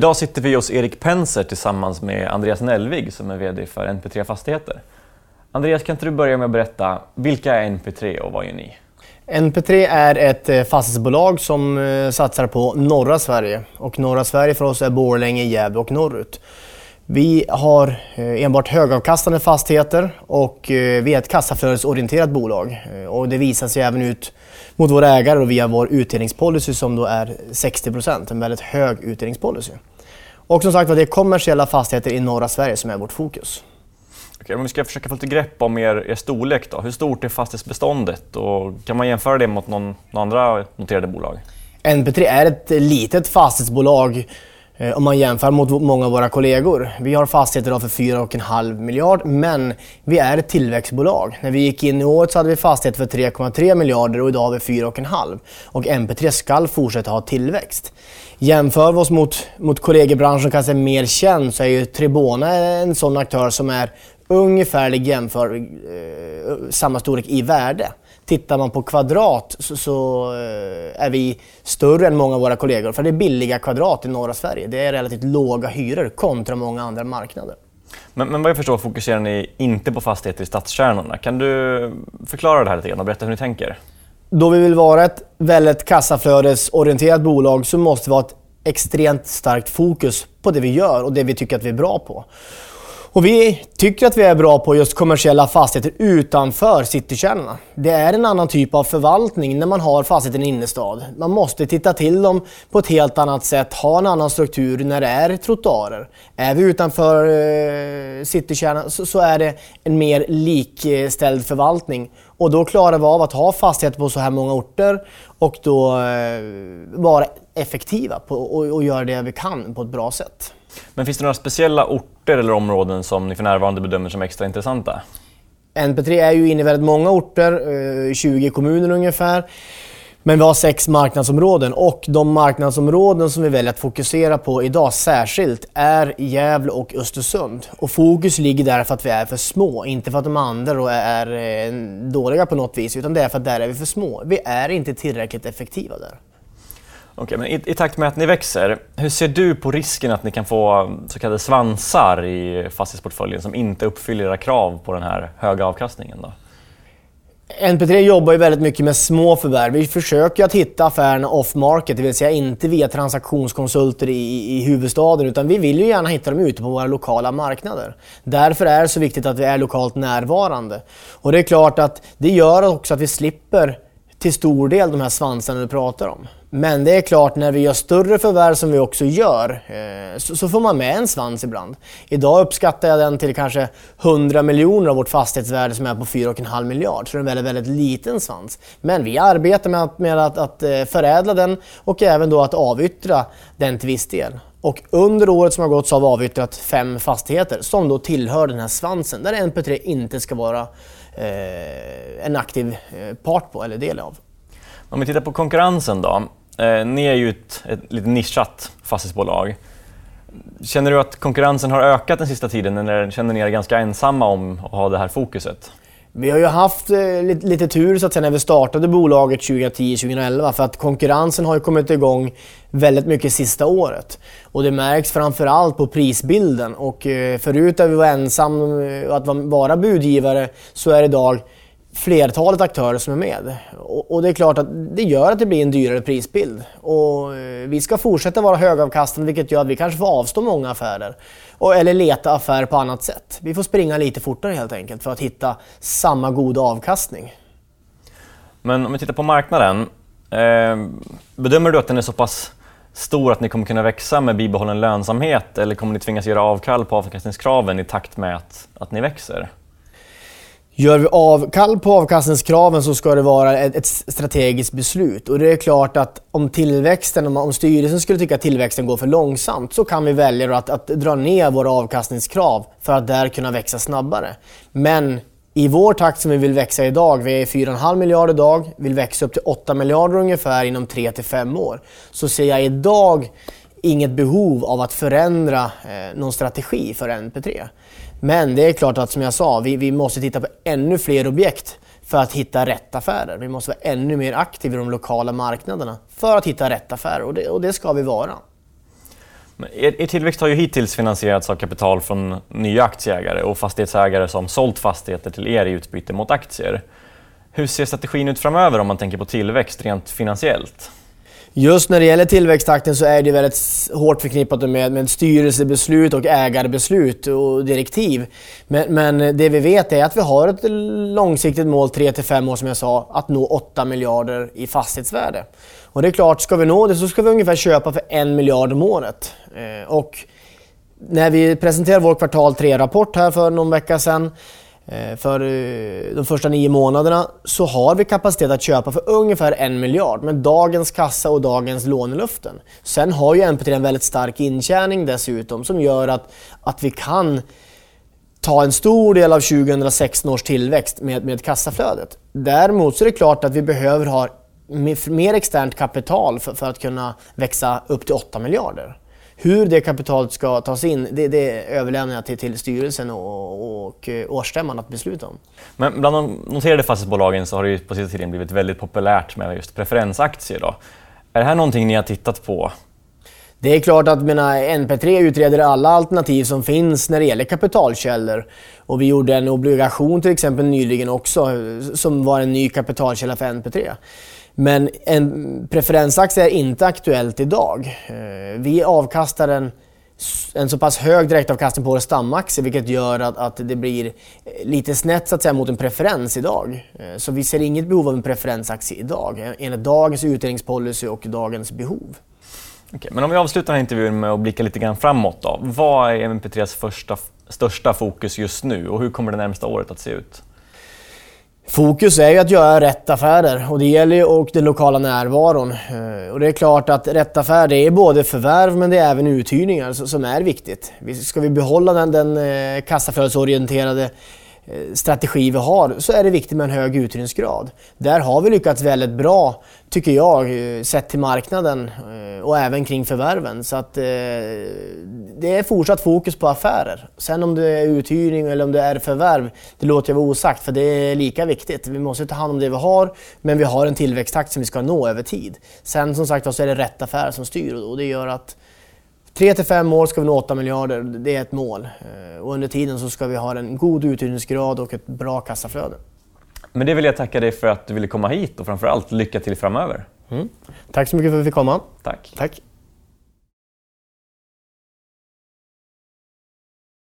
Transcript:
Idag sitter vi hos Erik Penser tillsammans med Andreas Nellvig som är VD för NP3 Fastigheter. Andreas, kan inte du börja med att berätta, vilka är NP3 och vad gör ni? NP3 är ett eh, fastighetsbolag som eh, satsar på norra Sverige. Och norra Sverige för oss är Borlänge, Gävle och norrut. Vi har eh, enbart högavkastande fastigheter och vi är ett kassaflödesorienterat bolag. Och det visar sig även ut mot våra ägare och via vår utdelningspolicy som då är 60% en väldigt hög utdelningspolicy. Och som sagt det är kommersiella fastigheter i norra Sverige som är vårt fokus. Okej, om vi ska försöka få lite grepp om er, er storlek då. Hur stort är fastighetsbeståndet och kan man jämföra det mot någon, någon andra noterade bolag? NP3 är ett litet fastighetsbolag Eh, om man jämför mot många av våra kollegor. Vi har fastigheter för 4,5 miljard men vi är ett tillväxtbolag. När vi gick in i året så hade vi fastigheter för 3,3 miljarder och idag har vi 4,5. Och MP3 ska fortsätta ha tillväxt. Jämför vi oss mot, mot kollegor som kanske är mer känd så är ju Tribona en sån aktör som är ungefärlig jämför, eh, samma storlek i värde. Tittar man på kvadrat så, så eh, är vi större än många av våra kollegor. För det är billiga kvadrat i norra Sverige. Det är relativt låga hyror kontra många andra marknader. Men, men vad jag förstår fokuserar ni inte på fastigheter i stadskärnorna. Kan du förklara det här lite grann och berätta hur ni tänker? Då vi vill vara ett väldigt kassaflödesorienterat bolag så måste vi ha ett extremt starkt fokus på det vi gör och det vi tycker att vi är bra på. Och vi tycker att vi är bra på just kommersiella fastigheter utanför citykärnorna. Det är en annan typ av förvaltning när man har fastigheter i innerstad. Man måste titta till dem på ett helt annat sätt, ha en annan struktur när det är trottoarer. Är vi utanför eh, citykärnan så, så är det en mer likställd förvaltning. Och då klarar vi av att ha fastigheter på så här många orter och då eh, vara effektiva på, och, och göra det vi kan på ett bra sätt. Men finns det några speciella orter eller områden som ni för närvarande bedömer som extra intressanta? NP3 är ju inne i väldigt många orter, eh, 20 kommuner ungefär. Men vi har sex marknadsområden och de marknadsområden som vi väljer att fokusera på idag särskilt är Gävle och Östersund. Och fokus ligger där för att vi är för små, inte för att de andra är eh, dåliga på något vis, utan det är för att där är vi för små. Vi är inte tillräckligt effektiva där. Okay, men i, i, takt med att ni växer, hur ser du på risken att ni kan få mm, så kallade svansar i fastighetsportföljen som inte uppfyller era krav på den här höga avkastningen? Då? NP3 jobbar ju väldigt mycket med små förvärv. Vi försöker att hitta affärerna off-market, det vill säga inte via transaktionskonsulter i, i huvudstaden, utan vi vill ju gärna hitta dem ute på våra lokala marknader. Därför är det så viktigt att vi är lokalt närvarande. Och det är klart att det gör också att vi slipper till stor del de här svansarna du pratar om. Men det är klart, när vi gör större förvärv som vi också gör, eh, så, får man med en svans ibland. Idag uppskattar jag den till kanske 100 miljoner av vårt fastighetsvärde som är på 4,5 miljard. Så det är en väldigt, väldigt liten svans. Men vi arbetar med att, med att, att eh, förädla den och även då att avyttra den till viss del. Och under året som har gått så har vi avyttrat fem fastigheter som då tillhör den här svansen, där NP3 inte ska vara eh, en aktiv eh, part på eller del av. Om vi tittar på konkurrensen då. Eh, ni är ju ett, ett lite nischat fastighetsbolag. Känner du att konkurrensen har ökat den sista tiden eller känner ni er ganska ensamma om att ha det här fokuset? Vi har ju haft eh, lite, lite, tur så att säga, när vi startade bolaget 2010-2011 för att konkurrensen har ju kommit igång väldigt mycket sista året. Och det märks framförallt på prisbilden. Och eh, förut när vi var ensam eh, att vara budgivare så är det idag flertalet aktörer som är med. Och, det är klart att det gör att det blir en dyrare prisbild. Och eh, vi ska fortsätta vara högavkastande vilket gör att vi kanske får avstå många affärer. Och, eller leta affärer på annat sätt. Vi får springa lite fortare helt enkelt för att hitta samma goda avkastning. Men om vi tittar på marknaden. Eh, bedömer du att den är så pass stor att ni kommer kunna växa med bibehållen lönsamhet eller kommer ni tvingas göra avkall på avkastningskraven i takt med att, att ni växer? Gör vi avkall på avkastningskraven så ska det vara ett, strategiskt beslut. Och det är klart att om tillväxten, om, om styrelsen skulle tycka att tillväxten går för långsamt så kan vi välja att, att dra ner våra avkastningskrav för att där kunna växa snabbare. Men i vår takt som vi vill växa idag, vi är 4,5 miljarder idag, vill växa upp till 8 miljarder ungefär inom 3 till 5 år. Så ser jag idag inget behov av att förändra eh, någon strategi för NP3. Men det är klart att som jag sa, vi, vi måste titta på ännu fler objekt för att hitta rätt affärer. Vi måste vara ännu mer aktiva i de lokala marknaderna för att hitta rätt affärer och det, och det ska vi vara. Er, er tillväxt har ju hittills finansierats av kapital från nya aktieägare och fastighetsägare som sålt fastigheter till er i utbyte mot aktier. Hur ser strategin ut framöver om man tänker på tillväxt rent finansiellt? Just när det gäller tillväxttakten så är det väldigt hårt förknippat med, med styrelsebeslut och ägarbeslut och direktiv. Men, men, det vi vet är att vi har ett långsiktigt mål, 3-5 år som jag sa, att nå 8 miljarder i fastighetsvärde. Och det är klart, ska vi nå det så ska vi ungefär köpa för 1 miljard om året. Eh, och när vi presenterade vår kvartal 3-rapport här för någon vecka sedan Eh, för eh, de första nio månaderna så har vi kapacitet att köpa för ungefär en miljard med dagens kassa och dagens lånelöften. Sen har ju NPT en väldigt stark intjäning dessutom som gör att, att vi kan ta en stor del av 2016 års tillväxt med, med kassaflödet. Däremot så är det klart att vi behöver ha mer externt kapital för, för att kunna växa upp till 8 miljarder. Hur det kapitalet ska tas in, det, det överlämnar jag till, till styrelsen och, och årsstämman att besluta om. Men bland de noterade fastighetsbolagen så har det ju på sista tiden blivit väldigt populärt med just preferensaktier. Då. Är det här någonting ni har tittat på? Det är klart att mina NP3 utreder alla alternativ som finns när det gäller kapitalkällor. Och vi gjorde en obligation till exempel nyligen också som var en ny kapitalkälla för NP3. Men en preferensaktie är inte aktuellt idag. Eh, vi avkastar en, en så pass hög direktavkastning på vår stamaktie vilket gör att, att det blir eh, lite snett så att säga, mot en preferens idag. Eh, så vi ser inget behov av en preferensaktie idag enligt dagens utdelningspolicy och dagens behov. Okej, men om vi avslutar den här intervjun med att blicka lite grann framåt. Då. Vad är MP3s första, största fokus just nu och hur kommer det närmsta året att se ut? Fokus är ju att göra rätt affärer och det gäller ju och den lokala närvaron. Eh, och det är klart att rätt affär det är både förvärv men det är även uthyrningar som är viktigt. Ska vi behålla den, den eh, kassaflödesorienterade Eh, strategi vi har så är det viktigt med en hög uthyrningsgrad. Där har vi lyckats väldigt bra, tycker jag, eh, sett till marknaden eh, och även kring förvärven. Så att, det är fortsatt fokus på affärer. Sen om det är uthyrning eller om det är förvärv, det låter jag vara osagt för det är lika viktigt. Vi måste ta hand om det vi har, men vi har en tillväxttakt som vi ska nå över tid. Sen som sagt så är det rätt affär som styr och det gör att 3 till 5 år ska vi nå 8 miljarder, det är ett mål. Eh, och under tiden så ska vi ha en god uthyrningsgrad och ett bra kassaflöde. Men det vill jag tacka dig för att du ville komma hit och framförallt lycka till framöver. Mm. Tack så mycket för att vi fick komma. Tack. Tack.